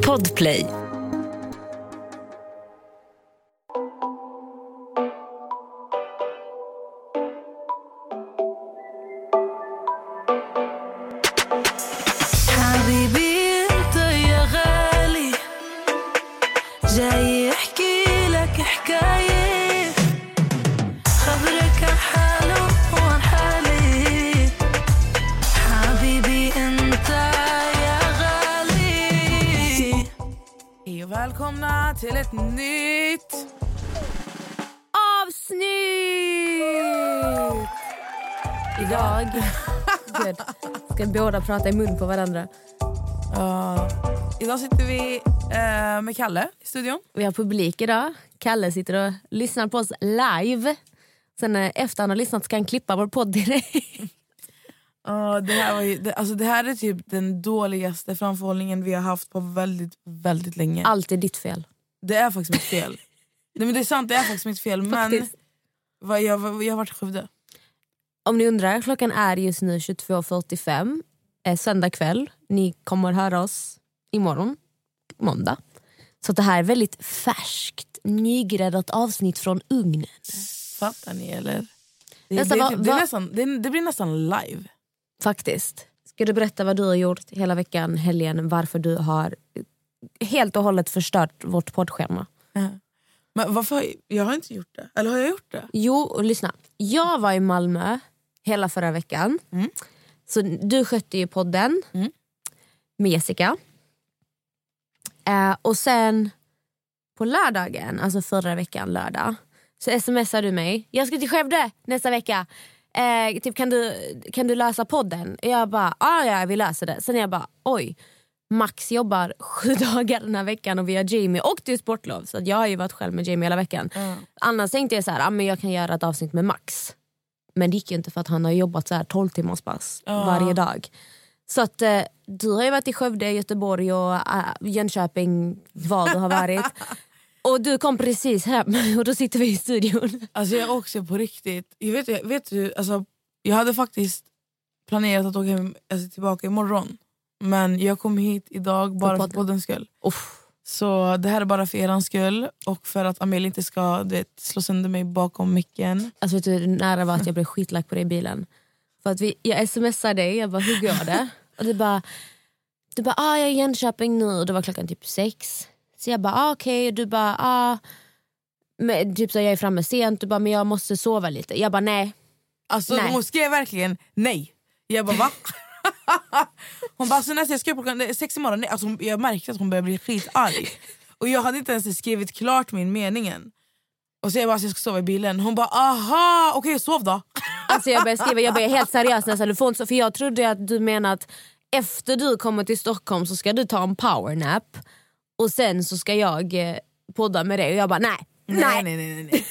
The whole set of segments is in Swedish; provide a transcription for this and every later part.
Podplay. Prata i mun på varandra. Uh, idag sitter vi eh, med Kalle i studion. Vi har publik idag. Kalle sitter och lyssnar på oss live. Sen eh, efter han har lyssnat ska han klippa vår podd direkt. Uh, det, här var ju, det, alltså det här är typ den dåligaste framförhållningen vi har haft på väldigt, väldigt länge. Allt är ditt fel. Det är faktiskt mitt fel. Nej, men det är sant, det är faktiskt mitt fel. Men Faktiskt. vad, jag, jag har varit i Skövde. Om ni undrar, klockan är just nu 22.45. Eh, söndag kväll. Ni kommer höra oss imorgon, måndag. Så det här är väldigt färskt, nygräddat avsnitt från ugnen. Fattar ni eller? Det, Nästan, det, det, vad- nästan, det, det blir nästan live. Faktiskt. Ska du berätta vad du har gjort hela veckan, helgen, varför du har helt och hållet förstört vårt poddschema? Men varför, jag har inte gjort det. Eller har jag gjort det? Jo, lyssna. Jag var i Malmö hela förra veckan. Mm. Så du skötte ju podden Mm. med Jessica. Eh, och sen på lördagen, alltså förra veckan lördag, så smsade du mig. Jag ska till Skövde nästa vecka. Eh, typ, kan, du, kan du lösa podden? Jag bara, ah, ja vi löser det. Sen jag bara, oj. Max jobbar sju dagar den här veckan och vi har Jamie och det är sportlov. Så jag har ju varit själv med Jamie hela veckan. Annars tänkte jag så här, ah, men jag kan göra ett avsnitt med Max. Men det gick ju inte för att han har jobbat så här 12 timmars pass Ja. varje dag. Så att eh, du har ju varit i Skövde, Göteborg och äh, Jönköping, vad du har varit. och du kom precis hem och då sitter vi i studion. Alltså jag också på riktigt. Jag vet, vet du, alltså, jag hade faktiskt planerat att åka hem, alltså, tillbaka imorgon. Men jag kom hit idag bara för podden. poddens skull. Uff. Så det här är bara för er skull och för att Amelie inte ska du vet, slå sönder mig bakom micken. Alltså vet du hur nära var att jag blev skitlack på dig i bilen? För att vi, jag smsade dig, jag bara hur går det? Och du bara, du bara ah, jag är i Jönköping nu och då var klockan typ sex. Så jag bara ah, okej och du bara ah. Men, typ så jag är framme sent, du bara men jag måste sova lite. Jag bara nej. Alltså Nej. hon skrev verkligen nej. Jag bara va? hon bara så nästa jag ska upp klockan sex imorgon. Nej, alltså, hon, jag märkte att hon började bli skitarg. Och jag hade inte ens skrivit klart min meningen. Och så jag bara så jag ska sova i bilen. Hon bara aha okej sov då. Alltså jag började skriva, jag började helt seriöst nästan. Så- för jag trodde att du menade att efter du kommer till Stockholm så ska du ta en powernap och sen så ska jag eh, podda med dig och jag bara nej. Nej nej nej. nej, nej.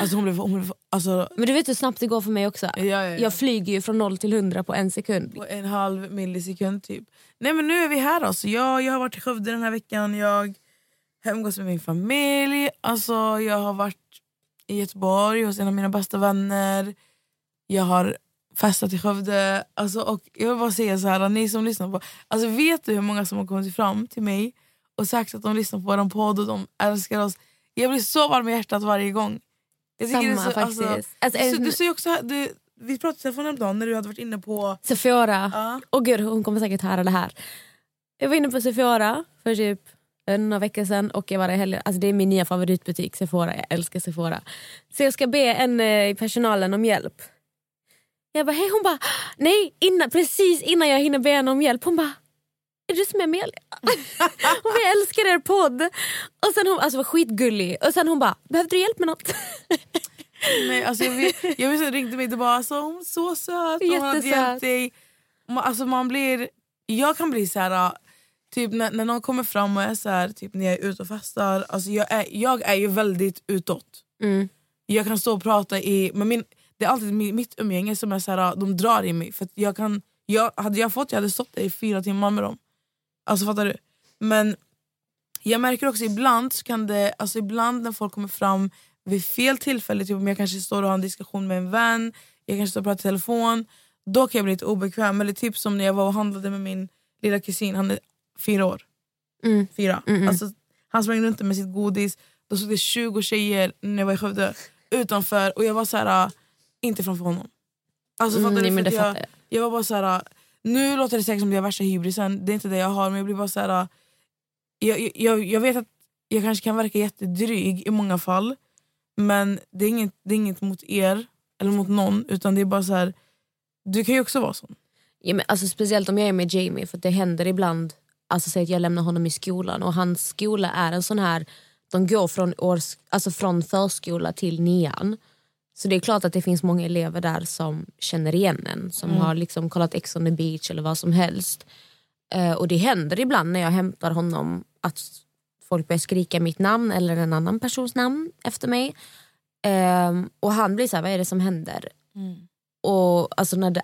Alltså hon blev, hon blev alltså, Men du vet hur snabbt det går för mig också. ja, ja, ja. Jag flyger ju från noll till hundra på en sekund. på en halv millisekund typ. Nej men nu är vi här alltså. Jag, jag har varit i Skövde den här veckan. Jag har umgåtts med min familj. Alltså, jag har varit i Göteborg hos en av mina bästa vänner. Jag har festat i Skövde. Alltså, och jag vill bara säga så här, ni som lyssnar på... Alltså, vet du hur många som har kommit fram till mig och sagt att de lyssnar på vår podd och de älskar oss? Jag blir så varm i hjärtat varje gång. Samma så, alltså, faktiskt. Alltså, du, en- du också, du, vi pratade i telefon häromdagen när du hade varit inne på... Sephora. Ja. Och gud hon kommer säkert höra det här. Jag var inne på Sephora för typ en vecka sedan och jag var där helgen. Alltså det är min nya favoritbutik Sephora. Jag älskar Sephora. Så jag ska be en eh, i personalen om hjälp. Jag bara hej hon bara nej innan, precis innan jag hinner be henne om hjälp hon bara är du som Amelia? hon bara, jag älskar er podd. Och sen hon alltså var skitgullig och sen hon bara behövde du hjälp med något? Nej, alltså jag vet, jag vet, hon ringde mig och bara alltså, hon är så söt hon hade hjälpt dig. Alltså man blir, jag kan bli så här, typ när, när någon kommer fram och är så här, typ när jag är ute och festar. Alltså jag, är, jag är ju väldigt utåt. Mm. Jag kan stå och prata i, men min, det är alltid mi- mitt umgänge som är så här, de drar i mig. För jag kan, jag, hade jag fått jag hade stått där i fyra timmar med dem. Alltså fattar du? Men jag märker också ibland så kan det, alltså ibland när folk kommer fram vid fel tillfälle, typ om jag kanske står och har en diskussion med en vän, jag kanske står och pratar i telefon, då kan jag bli lite obekväm. Eller typ som när jag var och handlade med min lilla kusin, han är fyra år. Mm. Fyra. Mm, mm. Alltså, han sprang runt med sitt godis, då stod det 20 tjejer när jag var i Skövde utanför och jag var så här, äh, inte framför honom. Alltså, Mm, fattar du? det att jag, jag. jag var bara så här nu låter det säkert som att jag är värsta hybrisen, det är inte det jag har men jag blir bara så här. Äh, jag, jag, jag vet att jag kanske kan verka jättedryg i många fall men det är inget, det är inget mot er eller mot någon utan det är bara så här. du kan ju också vara sån. Ja, men alltså, speciellt om jag är med Jamie för det händer ibland alltså, säg att jag lämnar honom i skolan och hans skola är en sån här de går från, års, alltså, från förskola till nian. Så det är klart att det finns många elever där som känner igen en som har liksom kollat Ex on the beach eller vad som helst. Eh, och det händer ibland när jag hämtar honom att folk börjar skrika mitt namn eller en annan persons namn efter mig. Ehm, och han blir så här, vad är det som händer? Och alltså när det,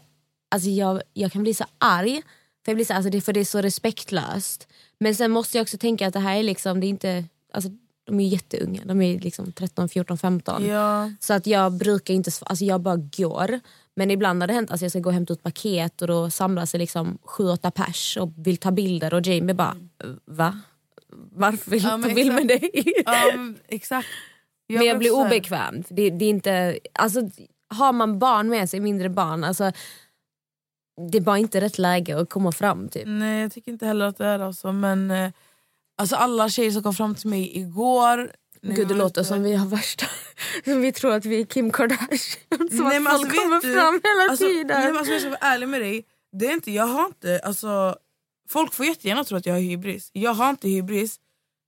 alltså jag, jag kan bli så arg för, jag blir så, alltså det, för det är så respektlöst. Men sen måste jag också tänka att det här är liksom, det är inte, alltså de är jätteunga, de är liksom 13, 14, 15. Ja. Så att jag brukar inte, alltså jag bara går. Men ibland har det hänt att alltså jag ska gå och hämta ut paket och då samlas det liksom 7-8 pers och vill ta bilder och Jamie bara va? Varför vill du Ja, ta bild med dig? Ja, men, exakt. men jag blir också obekväm. Det, det är inte, alltså, har man barn med sig, mindre barn, alltså, det är bara inte rätt läge att komma fram. Typ. Nej jag tycker inte heller att det är alltså, men eh, alltså alla tjejer som kom fram till mig igår Gud det låter som vi har värsta, som vi tror att vi är Kim Kardashian. Som Nej, att men folk alltså, kommer du- fram hela alltså, tiden. Nej, men alltså, jag ska vara ärlig med dig, det är inte, jag har inte, alltså, folk får jättegärna tro att jag har hybris. Jag har inte hybris,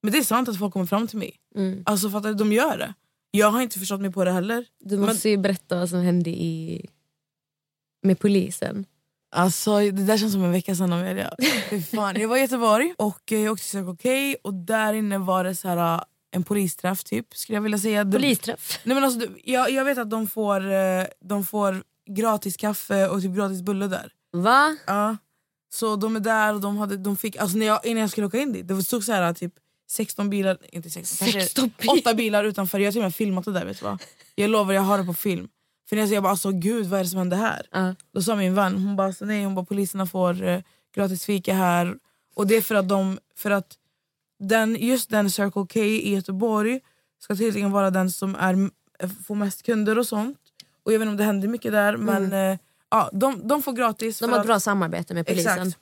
men det är sant att folk kommer fram till mig. Mm. Alltså fattar du, de gör det. Jag har inte förstått mig på det heller. Du måste ju berätta vad som hände i, med polisen. Alltså det där känns som en vecka sedan Amelia. Fan. Jag var i Göteborg och jag åkte till K och där inne var det så här, eh, en polisträff typ skulle jag vilja säga. Polisträff. Nej, men alltså, jag, jag vet att de får, eh, de får gratis kaffe och typ gratis bulle där. Va? Ja. Så de är där och de, hade, de fick, alltså när jag, innan jag skulle åka in dit, det stod så här typ 16 bilar, inte 16, kanske 16 bilar. 8 bilar utanför. Jag har till och med filmat det där vet du vad? Jag lovar jag har det på film. För när jag, bara alltså gud vad är det som händer här? Ja. Då sa min vän, hon bara, nej, hon bara poliserna får eh, gratis fika här. Och det är för att, de, för att den, just den Circle K i Göteborg ska tydligen vara den som är, får mest kunder och sånt. Och jag vet inte om det händer mycket där men eh, ja, de, de får gratis. De har att- bra samarbete med polisen. Exakt.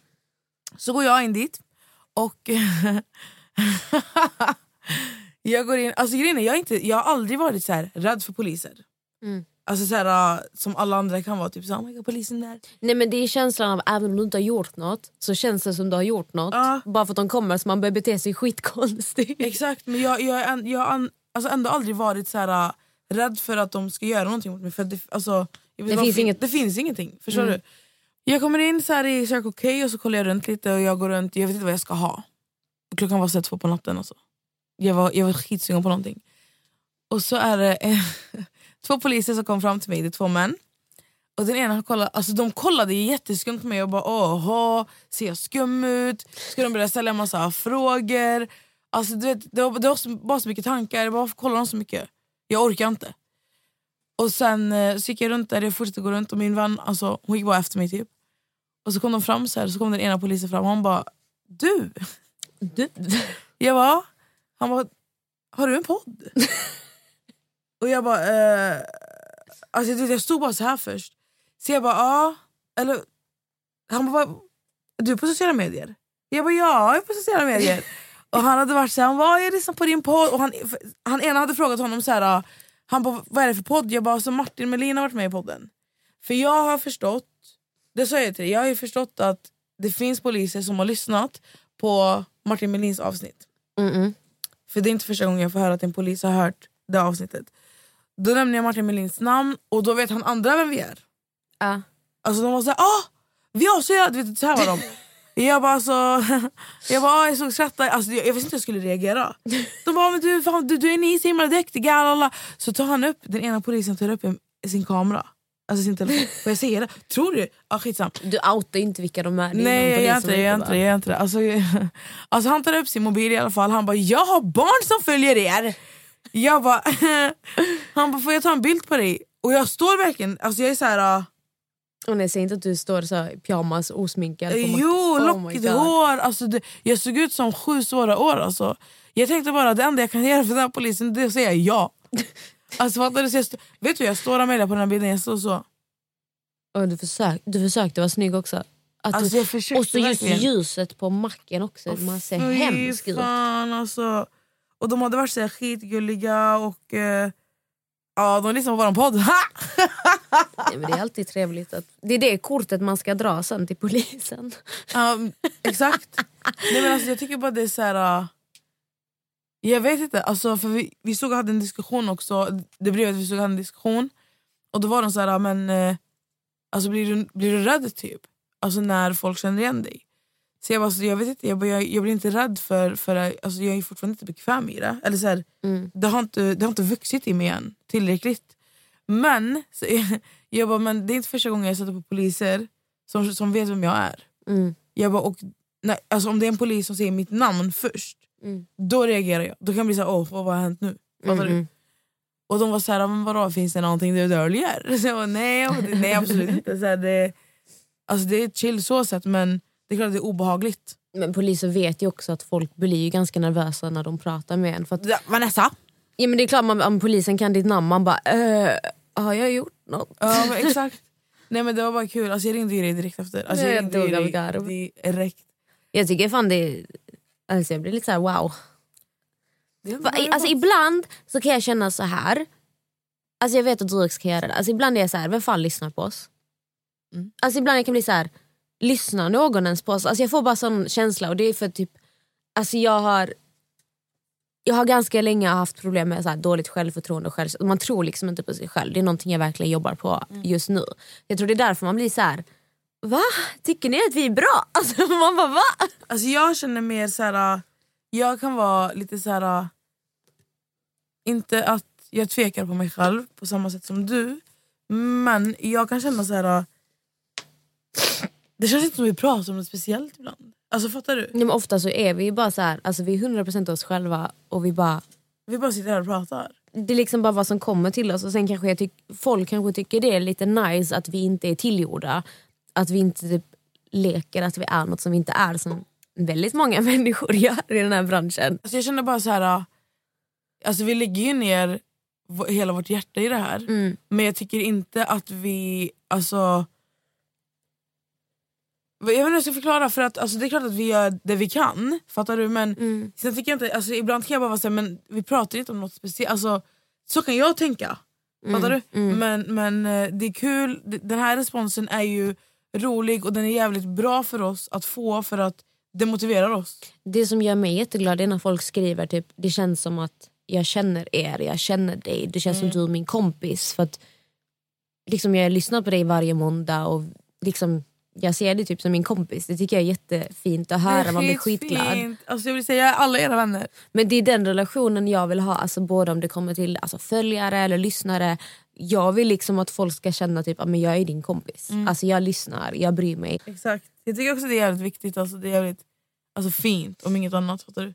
Så går jag in dit och jag går in, alltså grejen är, jag, inte, jag har aldrig varit så här rädd för poliser. Mm. Alltså så här, äh, som alla andra kan vara, typ så oh my God, polisen där. Nej men det är känslan av även om du inte har gjort något så känns det som du har gjort något. Ja. Bara för att de kommer så man börjar bete sig skitkonstigt. Exakt, men jag, jag, en- jag har alltså ändå aldrig varit så här, äh, rädd för att de ska göra någonting mot mig. För det, alltså, jag vet Det finns fin- inget- det finns ingenting. Förstår Mm. du? Jag kommer in så här i Circle K och så kollar jag runt lite och jag går runt, jag vet inte vad jag ska ha. Klockan var så två på natten. Alltså. Jag var, jag var skitsugen på någonting. Och så är det två poliser som kom fram till mig, det är två män. Och den ena har kollat, alltså de kollade jätteskumt på mig och bara åh, ser jag skum ut? Ska de börja ställa en massa frågor? Alltså, du vet, det, var, det var så, bara så mycket tankar, varför kollar de så mycket? Jag orkar inte. Och sen eh, så gick jag runt där, jag fortsatte gå runt och min vän alltså, hon gick bara efter mig typ. Och så kom de fram så här, så kom den ena polisen fram och han bara du? Du. Jag bara, han bara, har du en podd? och jag bara, eh, alltså jag, jag stod bara så här först. Så jag bara, ja. Eller, han bara, du är på sociala medier? Jag bara, ja jag är på sociala medier. och han hade varit så här, han bara, jag lyssnar på din podd. Och han, han ena hade frågat honom så här, han bara, vad är det för podd? Jag bara, alltså Martin Melin har varit med i podden. För jag har förstått, det sa jag till dig, jag har ju förstått att det finns poliser som har lyssnat på Martin Melins avsnitt. Mm-mm. För det är inte första gången jag får höra att en polis har hört det avsnittet. Då nämner jag Martin Melins namn och då vet han andra vem vi är. Ja. Alltså de var såhär, ah! Vi avslöjade! Vet så här var de. Jag bara alltså, jag bara ah, jag såg skratta, alltså, jag, jag visste inte hur jag skulle reagera. De bara men du, fan, du, du är ny simmare duktig, galala. Så tar han upp, den ena polisen tar upp en, sin kamera. Alltså sin telefon. Får jag säga det? Tror du? Ah, skitsam. Du outar inte vilka de är. Nej jag gör inte det, jag inte. Jag inte det. Alltså, alltså, han tar upp sin mobil i alla fall, han bara “jag har barn som följer er”. Jag bara, han bara “får jag ta en bild på dig?” Och jag står verkligen, alltså jag är så här. ah, Och nej, säg inte att du står så i pyjamas osminkad på. Jo, Oh lockigt hår. Alltså, det, jag såg ut som sju svåra år. Alltså. Jag tänkte bara det enda jag kan göra för den här polisen det är att säga ja. Alltså, fattar du? Så jag vet du, jag står med på den här bilden. Jag står så. Och du, försök, du försökte vara snygg också. Att Alltså, du, och så just ljuset på macken också. Man ser hemsk ut. fan, alltså. Och de hade varit så här skitgulliga och eh, ja, de lyssnade på våran podd. Ha! Nej, men det är alltid trevligt. Att, det är det kortet man ska dra sen till polisen. Ja, exakt. Nej, men alltså, jag tycker bara det är så här... äh, Jag vet inte, alltså, för vi, vi såg och hade en diskussion också. Det blev att vi såg och hade en diskussion. Och då var de så här, men eh, alltså, blir, du, blir du rädd typ? Alltså när folk känner igen dig. Så jag bara, alltså, jag vet inte, jag, bara, jag, jag blir inte rädd för, för alltså, jag är fortfarande inte bekväm i det. Eller så här, Mm. det, har inte, det har inte vuxit i mig än tillräckligt. Men, så, jag, jag bara, men det är inte första gången jag sätter på poliser som, som vet vem jag är. Mm. Jag bara, och, nej, alltså om det är en polis som säger mitt namn först, Mm. då reagerar jag. Då kan jag bli såhär, åh vad har hänt nu? Fattar du? Mm. Och de var såhär, men vadå finns det någonting du döljer? Så jag bara, nej, nej absolut inte. Så här, det, alltså, det är chill så sett men det är klart att det är obehagligt. Men poliser vet ju också att folk blir ju ganska nervösa när de pratar med en. För att, Ja, Vanessa? ja, men det är klart man, om polisen kan ditt namn, man bara äh, har jag gjort något? Ja men exakt. Nej men det var bara kul, alltså, jag ringde ju dig direkt efter. Alltså, Nej, jag ju dog av garv. direkt. Jag tycker fan det är... Alltså jag blir lite så här wow. I- alltså, ibland så kan jag känna så här. Alltså jag vet att du också kan göra det. Alltså, ibland är jag så här, vem fan lyssnar på oss? Mm. Alltså ibland jag kan bli så här, lyssnar någon ens på oss? Alltså jag får bara sån känsla och det är för typ, alltså jag har jag har ganska länge haft problem med så här dåligt självförtroende och själv, man tror liksom inte på sig själv. Det är någonting jag verkligen jobbar på just nu. Jag tror det är därför man blir så här. Va? Tycker ni att vi är bra? Alltså man bara va? Alltså jag känner mer så här. jag kan vara lite så här. inte att jag tvekar på mig själv på samma sätt som du, men jag kan känna så här. Det känns inte som vi pratar om något speciellt ibland. Alltså fattar du? Nej, men ofta så är vi ju bara så här, alltså vi är 100% oss själva och vi bara Vi bara sitter här och pratar. det är liksom bara vad som kommer till oss och sen kanske jag tyck, folk kanske tycker det är lite nice att vi inte är tillgjorda. Att vi inte typ leker att vi är något som vi inte är som väldigt många människor gör i den här branschen. Alltså jag känner bara så här. Alltså vi lägger ju ner hela vårt hjärta i det här. Mm. Men jag tycker inte att vi, alltså... Jag vet inte hur jag ska förklara, för att alltså, det är klart att vi gör det vi kan, fattar du? Men Mm. sen tycker jag inte, alltså, ibland kan jag bara vara såhär, men vi pratar inte om något speciellt. Alltså, så kan jag tänka, fattar du? mm. Men, men eh, det är kul, den här responsen är ju rolig och den är jävligt bra för oss att få för att det motiverar oss. Det som gör mig jätteglad är när folk skriver typ det känns som att jag känner er, jag känner dig, det känns som du är min kompis. För att liksom Jag lyssnar på dig varje måndag och liksom jag ser dig typ som min kompis. Det tycker jag är jättefint att höra, man blir skitglad. Alltså, jag vill säga alla era vänner. Men det är den relationen jag vill ha, alltså både om det kommer till alltså följare eller lyssnare. Jag vill liksom att folk ska känna typ att jag är din kompis. Alltså jag lyssnar, jag bryr mig. Exakt. Jag tycker också det är jävligt viktigt, alltså, det är jävligt alltså, fint om inget annat. Fattar du?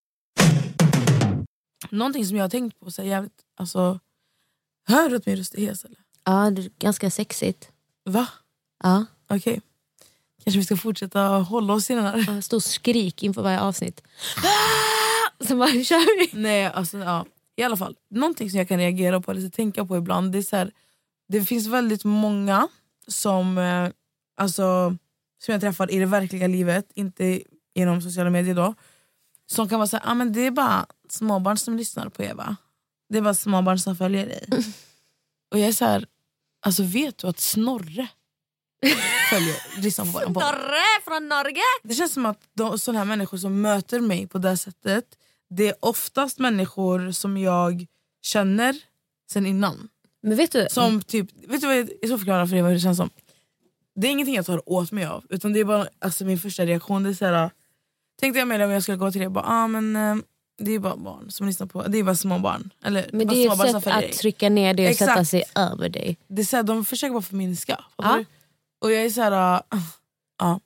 Någonting som jag har tänkt på, så här, jävligt, alltså, hör du att min röst är hes eller? Ja, det är ganska sexigt. Va? Ja. Okej. Kanske vi ska fortsätta hålla oss i den här. Ja, Stor skrik inför varje avsnitt. Ah! Så bara kör vi. Nej, alltså, ja. I alla fall, någonting som jag kan reagera på eller tänka på ibland, det är så här, det finns väldigt många som, eh, alltså, som jag träffar i det verkliga livet, inte genom sociala medier då, som kan vara så här, ah, men det är bara småbarn som lyssnar på Eva. Det bara småbarn som följer dig. Och jag är så här, alltså vet du att Snorre följer, lyssnar på våran podd? Norre från Norge! Det känns som att de, sådana här människor som möter mig på det sättet, det är oftast människor som jag känner sen innan. Men vet du, Som typ, vet du vad jag, jag ska förklara för dig vad det känns som. Det är ingenting jag tar åt mig av, utan det är bara alltså, min första reaktion. Det är såhär, tänkte jag mig om jag skulle gå till det, bara, ah, men, eh, det är bara barn som lyssnar på, det är bara små barn. Eller, men det är ett sätt att trycka ner dig och sätta Exakt. sig över dig. det är så här, de försöker bara förminska. Ja. Och jag är så här, ja.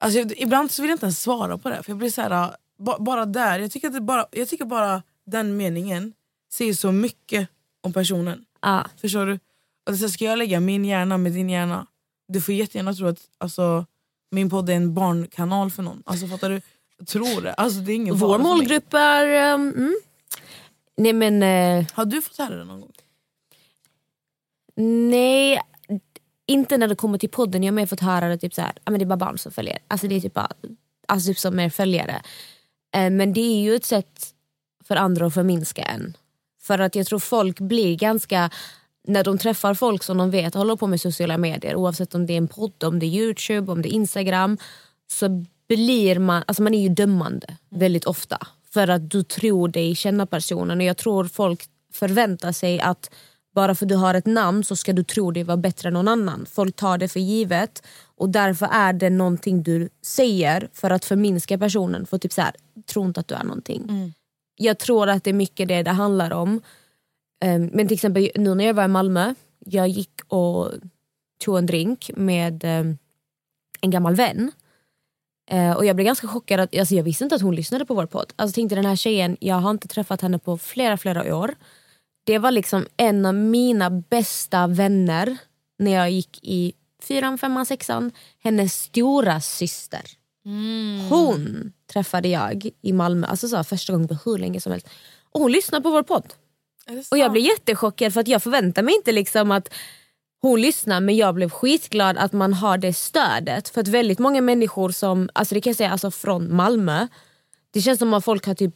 Alltså, jag, ibland så vill jag inte ens svara på det. För jag blir så här, ba, bara där, jag tycker, att bara, jag tycker bara den meningen säger så mycket om personen. Ja. Förstår du? Och det är så här, ska jag lägga min hjärna med din hjärna? Du får jättegärna tro att alltså, min podd är en barnkanal för någon. Alltså fattar du? Tror det. Alltså, det är ingen Vår målgrupp är... um, mm. Nej men eh, Har du fått höra det någon gång? nej, inte när det kommer till podden. Jag har mer fått höra det typ så här, ja, men det är bara barn som följer. Alltså det är typ, bara, alltså typ som är följare. Eh, men det är ju ett sätt för andra att förminska en. För att jag tror folk blir ganska, när de träffar folk som de vet håller på med sociala medier, oavsett om det är en podd, om det är youtube, om det är instagram, så blir man, alltså man är ju dömande väldigt ofta. För att du tror dig känna personen och jag tror folk förväntar sig att bara för att du har ett namn så ska du tro dig vara bättre än någon annan. Folk tar det för givet och därför är det någonting du säger för att förminska personen. För typ så här, tro inte att du är någonting. Jag tror att det är mycket det det handlar om. Ehm, Men till exempel nu när jag var i Malmö, jag gick och tog en drink med ehm, en gammal vän. Eh, Och jag blev ganska chockad, att, alltså jag visste inte att hon lyssnade på vår podd. Alltså tänkte den här tjejen, jag har inte träffat henne på flera flera år. Det var liksom en av mina bästa vänner när jag gick i fyran, femman, sexan. Hennes stora syster. Hon träffade jag i Malmö, alltså så första gången på hur länge som helst. Och hon lyssnade på vår podd. Och jag blev jättechockad för att jag förväntade mig inte liksom att hon lyssnar men jag blev skitglad att man har det stödet. För att väldigt många människor som, alltså det kan jag säga alltså från Malmö, det känns som att folk har typ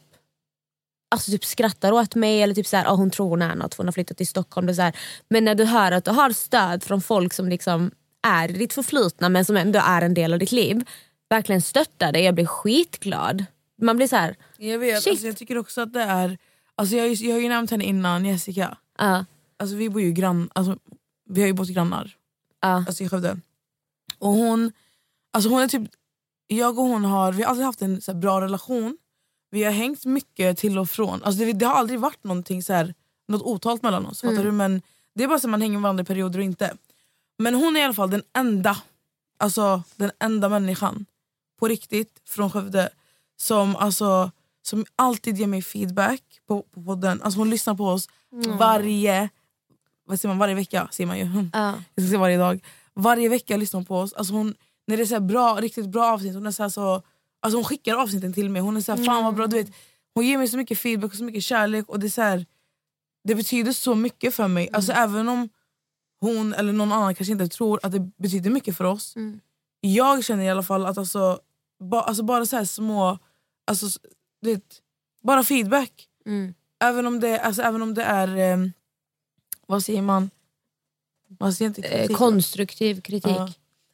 Alltså typ skrattar åt mig eller typ såhär, oh, hon tror hon är något för hon har flyttat till Stockholm. Det så här. Men när du hör att du har stöd från folk som liksom är i ditt förflutna men som ändå är en del av ditt liv. Verkligen stöttar dig, jag blir skitglad. Man blir så här, Jag vet, Shit. alltså, jag tycker också att det är... Alltså, jag, jag har ju nämnt henne innan, Jessica. ja, Alltså, vi bor ju grann, alltså, vi har ju bott grannar ja, alltså, i Skövde. Och hon, alltså, hon är typ, jag och hon har, vi har alltid haft en så bra relation. Vi har hängt mycket till och från. Alltså, det, det har aldrig varit någonting så här, något otalt mellan oss. Fattar du? Men det är bara så att man hänger med varandra i perioder och inte. Men hon är i alla fall den enda, alltså den enda människan på riktigt från Skövde som, alltså, som alltid ger mig feedback på, på podden. Alltså hon lyssnar på oss varje, vad säger man, varje vecka. Säger man ju. ja. Jag ska säga varje dag. Varje vecka lyssnar hon på oss. Alltså hon, när det är så bra, riktigt bra avsnitt, hon, är så så, alltså hon skickar avsnitten till mig. Hon är så här, fan vad bra, du vet, hon ger mig så mycket feedback och så mycket kärlek. Och Det är så här, det betyder så mycket för mig. Alltså Även om hon eller någon annan kanske inte tror att det betyder mycket för oss. Mm. Jag känner i alla fall att alltså, ba, alltså bara så här små, alltså, vet, bara feedback. Mm. Även om det, alltså, även om det är, eh, vad säger man? Man säger inte Eh, kritik. konstruktiv kritik. Ja.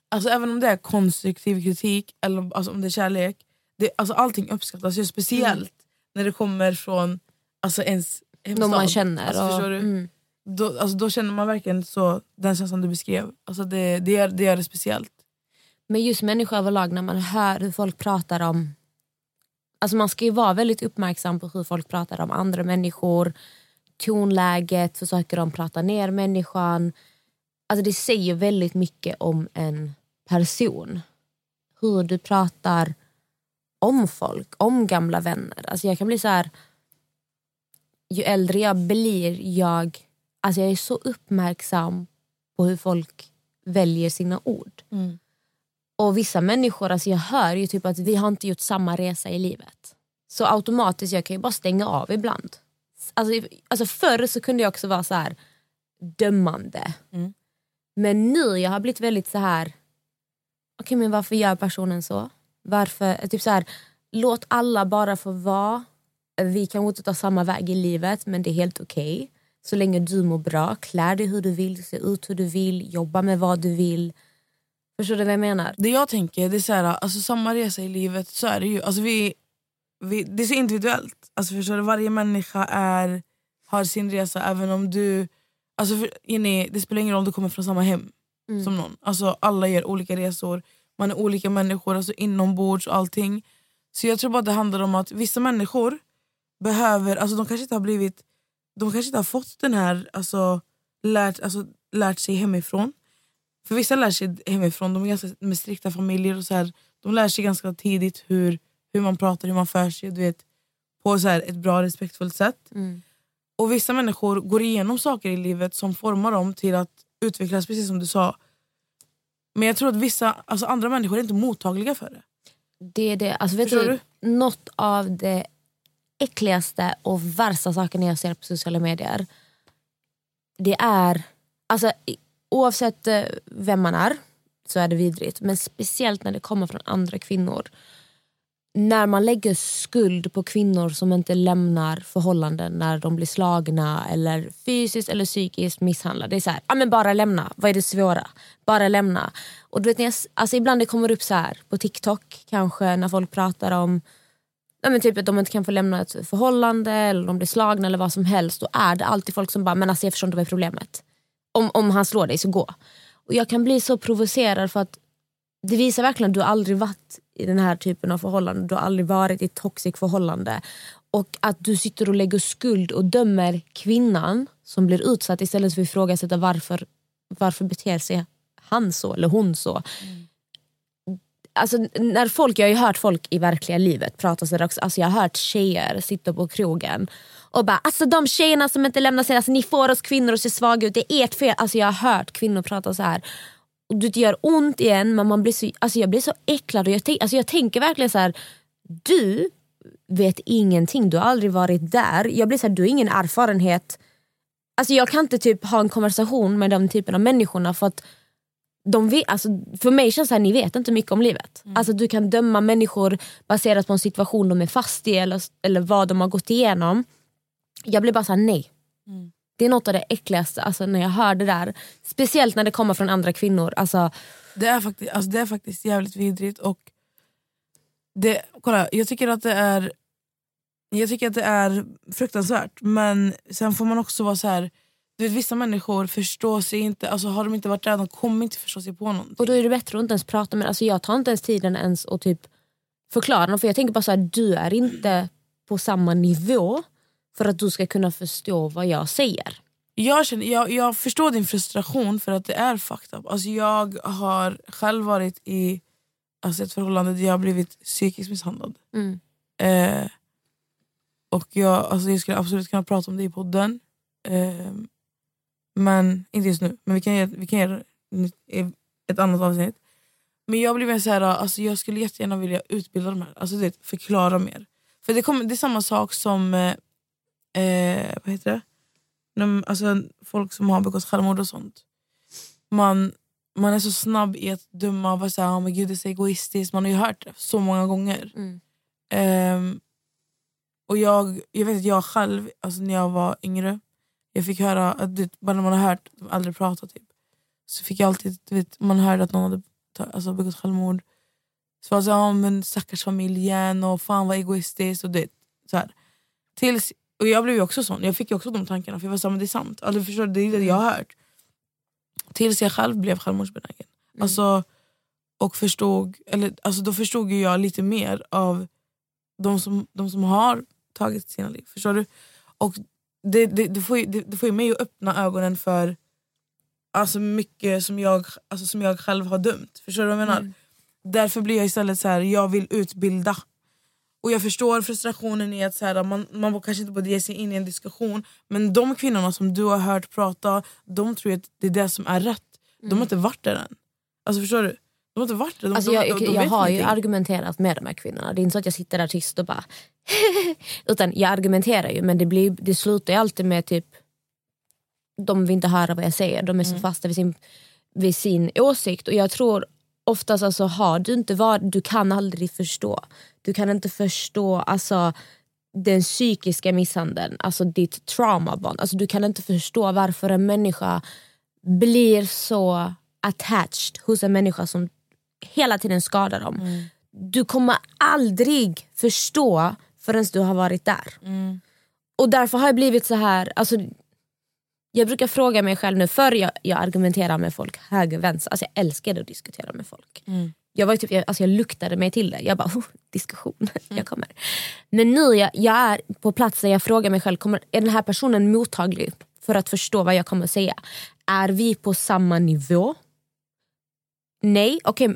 Alltså även om det är konstruktiv kritik eller alltså, om det är kärlek, det, alltså, allting uppskattas ju speciellt när det kommer från alltså, ens hemstad. Någon man känner. Alltså, och, förstår du? Mm. Då, alltså, då känner man verkligen så, den känslan du beskrev. Alltså, det, det, gör, det gör det speciellt. Men just människor överlag när man hör hur folk pratar om... Alltså man ska ju vara väldigt uppmärksam på hur folk pratar om andra människor. Tonläget, försöker de prata ner människan. Alltså det säger väldigt mycket om en person. Hur du pratar om folk, om gamla vänner. Alltså jag kan bli så här... Ju äldre jag blir, jag, alltså jag är så uppmärksam på hur folk väljer sina ord. Och vissa människor, alltså jag hör ju typ att vi har inte gjort samma resa i livet. Så automatiskt, jag kan ju bara stänga av ibland. Alltså, alltså förr så kunde jag också vara så här dömande. Mm. Men nu jag har blivit väldigt så här. okej men varför gör personen så? Varför, typ så här, låt alla bara få vara. Vi kanske inte tar samma väg i livet men det är helt okej. Så länge du mår bra, klär dig hur du vill, se ut hur du vill, jobba med vad du vill. Förstår du vad jag menar? Det jag tänker, det är så här, alltså, samma resa i livet så är det ju. Alltså, vi, vi, det är så individuellt. Alltså, förstår du? Varje människa är, har sin resa även om du Alltså för, Jenny, det spelar ingen roll om du kommer från samma hem Mm. som någon. Alltså, alla gör olika resor, man är olika människor alltså inombords och allting. Så jag tror bara det handlar om att vissa människor behöver, alltså de kanske inte har blivit, de kanske inte har fått den här, alltså lärt, alltså, lärt sig hemifrån. För vissa lär sig hemifrån, de är ganska med strikta familjer och så här, de lär sig ganska tidigt hur, hur man pratar, hur man för sig, du vet, på så här, ett bra respektfullt sätt. Mm. Och vissa människor går igenom saker i livet som formar dem till att utvecklas, precis som du sa. Men jag tror att vissa, alltså andra människor är inte mottagliga för det. Det är det. Alltså, vet Förstår du, Något av det äckligaste och värsta sakerna jag ser på sociala medier. Det är, alltså, oavsett eh, vem man är så är det vidrigt. Men speciellt när det kommer från andra kvinnor. När man lägger skuld på kvinnor som inte lämnar förhållanden när de blir slagna eller fysiskt eller psykiskt misshandlade. Det är så här, ah, men bara lämna. Vad är det svåra? Bara lämna. Och du vet, när jag, alltså ibland det kommer upp så här på TikTok kanske när folk pratar om ja, men typ att de inte kan få lämna ett förhållande eller de blir slagna eller vad som helst. Då är det alltid folk som bara, men alltså jag förstår inte vad är problemet. Om, om han slår dig så gå. Och jag kan bli så provocerad för att det visar verkligen att du aldrig varit i den här typen av förhållande. Du har aldrig varit i ett toxic förhållande. Och att du sitter och lägger skuld och dömer kvinnan som blir utsatt istället för att ifrågasätta varför, varför beter sig han så eller hon så. Alltså, när folk, jag har ju hört folk i verkliga livet prata sådär också. Alltså, jag har hört tjejer sitta på krogen och bara alltså de tjejerna som inte lämnar sig, alltså, ni får oss kvinnor att se svaga ut, det är ert fel. Alltså, jag har hört kvinnor prata så här. Och det gör ont igen men man blir så, alltså, jag blir så äcklad och jag, tänk, alltså, jag tänker verkligen så här. du vet ingenting, du har aldrig varit där. Jag blir så här, du har ingen erfarenhet. Alltså, jag kan inte typ ha en konversation med den typen av människorna för att de vet, alltså, för mig känns det här, ni vet inte mycket om livet. Alltså, du kan döma människor baserat på en situation de är fast i eller, eller vad de har gått igenom. Jag blir bara såhär, nej. Det är något av det äckligaste alltså, när jag hör det där. Speciellt när det kommer från andra kvinnor. Alltså, Det är faktiskt, alltså det är faktiskt jävligt vidrigt. Och det, kolla, jag tycker att det är jag tycker att det är fruktansvärt men sen får man också vara så här. Du vet, vissa människor förstår sig inte, alltså har de inte varit där de kommer inte förstå sig på någonting. och då är det bättre att inte ens prata med alltså, Jag tar inte ens tiden ens att typ förklara något, för jag tänker bara så här, du är inte på samma nivå för att du ska kunna förstå vad jag säger. Jag, känner, jag, jag förstår din frustration för att det är fucked up. Alltså jag har själv varit i alltså ett förhållande där jag har blivit psykiskt misshandlad. Mm. Eh, och jag, alltså jag skulle absolut kunna prata om det i podden. Eh, men inte just nu. Men vi kan, ge- vi kan göra det i ett annat avsnitt. Men jag blir mer så här, alltså jag skulle jättegärna vilja utbilda de här. Alltså det, förklara mer. För det, kommer, det är samma sak som eh, eh, vad heter det? De, alltså, folk som har begått självmord och sånt. Man, man är så snabb i att döma och säga oh, men gud det är så egoistiskt. Man har ju hört det så många gånger. Mm. Ehm, och jag, jag vet att jag själv, alltså när jag var yngre, jag fick höra, att, du vet, bara när man har hört de äldre prata typ, så fick jag alltid, vet, man hörde att någon hade alltså, begått självmord. Så var det "Ja, men stackars familjen och fan vad egoistiskt. Och det, så här. Tills, och jag blev ju också sån, jag fick ju också de tankarna för jag var så här, men det är sant. Alltså, förstår du, det är det jag har hört. Tills jag själv blev självmordsbenägen. Alltså, och förstod, eller, alltså, då förstod jag lite mer av de som, de som har tagit sina liv. Förstår du? Och det, det, det, får ju, det, det får ju mig att öppna ögonen för alltså mycket som jag, alltså som jag själv har dömt. Förstår du vad jag menar? Därför blir jag istället så här, jag vill utbilda. Och jag förstår frustrationen i att så här, man, man kanske inte borde ge sig in i en diskussion men de kvinnorna som du har hört prata, de tror ju att det är det som är rätt. De har inte varit där än. Alltså förstår du? De har inte varit där. De, Alltså de, jag, de, jag har ju ingenting. argumenterat med de här kvinnorna. Det är inte så att jag sitter där tyst och bara... Utan jag argumenterar ju men det, blir, det slutar ju alltid med typ... De vill inte höra vad jag säger. De är så fasta vid sin, vid sin åsikt. Och jag tror oftast alltså, har du inte varit... Du kan aldrig förstå. Du kan inte förstå alltså, den psykiska misshandeln. Alltså ditt traumabond. Alltså, du kan inte förstå varför en människa blir så attached hos en människa som hela tiden skadar dem. Du kommer aldrig förstå förrän du har varit där. Och därför har jag blivit så här... Alltså, jag brukar fråga mig själv nu, förr jag, jag argumenterar med folk höger, vänster. Alltså jag älskade att diskutera med folk. Jag, var typ, jag, alltså jag luktade mig till det. Jag bara, oh, diskussion, jag kommer. Men nu jag, jag är på plats där jag frågar mig själv, kommer, är den här personen mottaglig för att förstå vad jag kommer säga? Är vi på samma nivå? Nej, okej.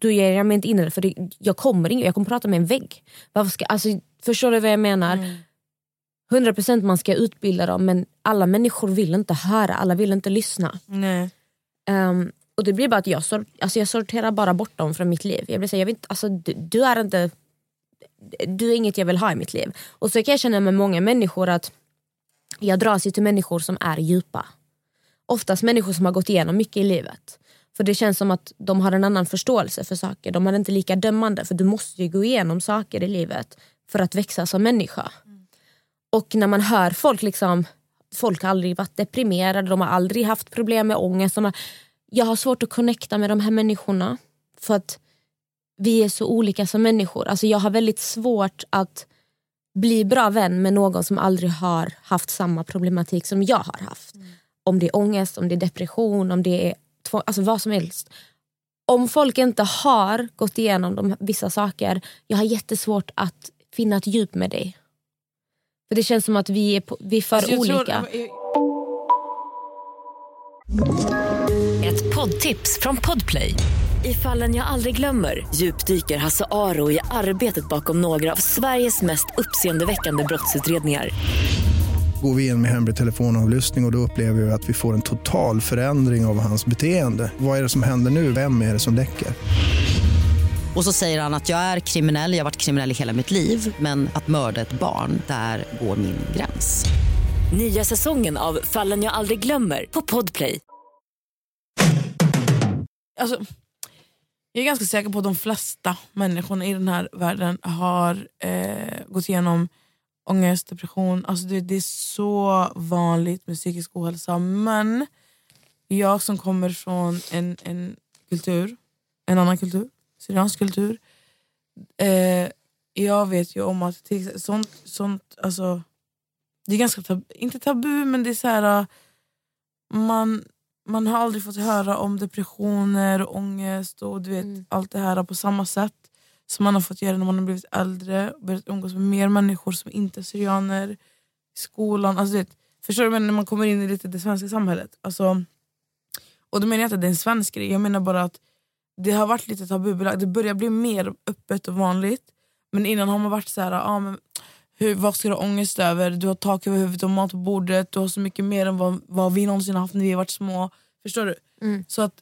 då ger jag mig inte in i det för det, jag kommer inte, jag kommer prata med en vägg. Varför ska, alltså, förstår du vad jag menar? 100% man ska utbilda dem men alla människor vill inte höra, alla vill inte lyssna. Nej. Ehm, och det blir bara att jag, sor- alltså jag sorterar bara bort dem från mitt liv. Jag blir säga, jag vill inte, alltså, du, du är inte du är inget jag vill ha i mitt liv. Och så kan jag känna med många människor att jag dras ju till människor som är djupa. Oftast människor som har gått igenom mycket i livet. För det känns som att de har en annan förståelse för saker. De är inte lika dömande för du måste ju gå igenom saker i livet för att växa som människa. Och när man hör folk liksom, folk har aldrig varit deprimerade, de har aldrig haft problem med ångest. De har, jag har svårt att connecta med de här människorna för att vi är så olika som människor. Alltså jag har väldigt svårt att bli bra vän med någon som aldrig har haft samma problematik som jag har haft. Om det är ångest, om det är depression, om det är två, alltså vad som helst. Om folk inte har gått igenom de, vissa saker, jag har jättesvårt att finna ett djup med dig. För det känns som att vi är, på, vi är för Alltså, jag tror- olika. Ett poddtips från Podplay. I fallen jag aldrig glömmer djupdyker Hasse Aro i arbetet bakom några av Sveriges mest uppseendeväckande brottsutredningar. Går vi in med hemlig telefonavlyssning och, och då upplever vi att vi får en total förändring av hans beteende. Vad är det som händer nu? Vem är det som läcker? Och så säger han att jag är kriminell, jag har varit kriminell i hela mitt liv men att mörda ett barn, där går min gräns. Nya säsongen av Fallen jag aldrig glömmer på Podplay. Alltså, jag är ganska säker på att de flesta människorna i den här världen har eh, gått igenom ångest, depression. Alltså det, det är så vanligt med psykisk ohälsa. Men jag som kommer från en, en kultur, en annan kultur, syriansk kultur. Eh, jag vet ju om att till, sånt, sånt alltså, det är ganska tabu, inte tabu men det är så här äh, man, man har aldrig fått höra om depressioner och ångest och du vet, allt det här på samma sätt som man har fått göra när man har blivit äldre och börjat umgås med mer människor som inte är syrianer i skolan. Alltså, du vet, förstår du men när man kommer in i lite det svenska samhället? Alltså, och då menar jag inte att det är en svensk grej, jag menar bara att det har varit lite tabubelagt, det börjar bli mer öppet och vanligt. Men innan har man varit så här, ah, men hur, vad ska du ha ångest över? Du har tak över huvudet och mat på bordet, du har så mycket mer än vad, vad vi någonsin har haft när vi har varit små. Förstår du? Så att,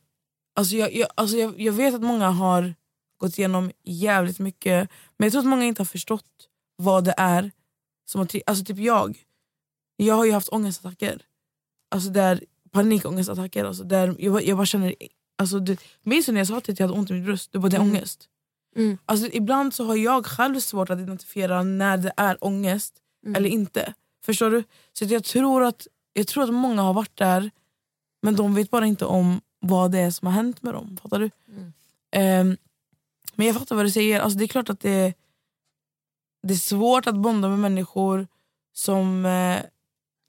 alltså jag, jag, alltså jag, jag vet att många har gått igenom jävligt mycket, men jag tror att många inte har förstått vad det är. Som att, alltså typ jag, jag har ju haft ångestattacker. Alltså där, panikångestattacker. Alltså där jag, jag bara känner, alltså du, minns du när jag sa att jag hade ont i mitt bröst? Det var det är ångest. Mm. Alltså, ibland så har jag själv svårt att identifiera när det är ångest eller inte. Förstår du? Så jag, tror att, jag tror att många har varit där men de vet bara inte om vad det är som har hänt med dem. Fattar du? Ehm, men jag fattar vad du säger. Alltså, det är klart att det, det är svårt att bonda med människor som, eh,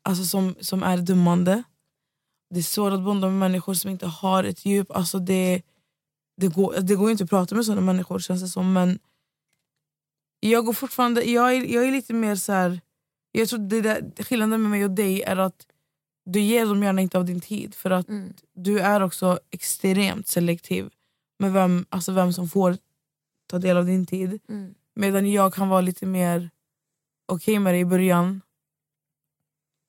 alltså, som, som är dömande. Det är svårt att bonda med människor som inte har ett djup. Alltså, det, det, går, det går inte att prata med sådana människor känns det som. Men jag går fortfarande, jag är, jag är lite mer så här. Jag tror det där, skillnaden med mig och dig är att du ger dem gärna inte av din tid. För att du är också extremt selektiv med vem, alltså vem som får ta del av din tid. Medan jag kan vara lite mer okej med det i början.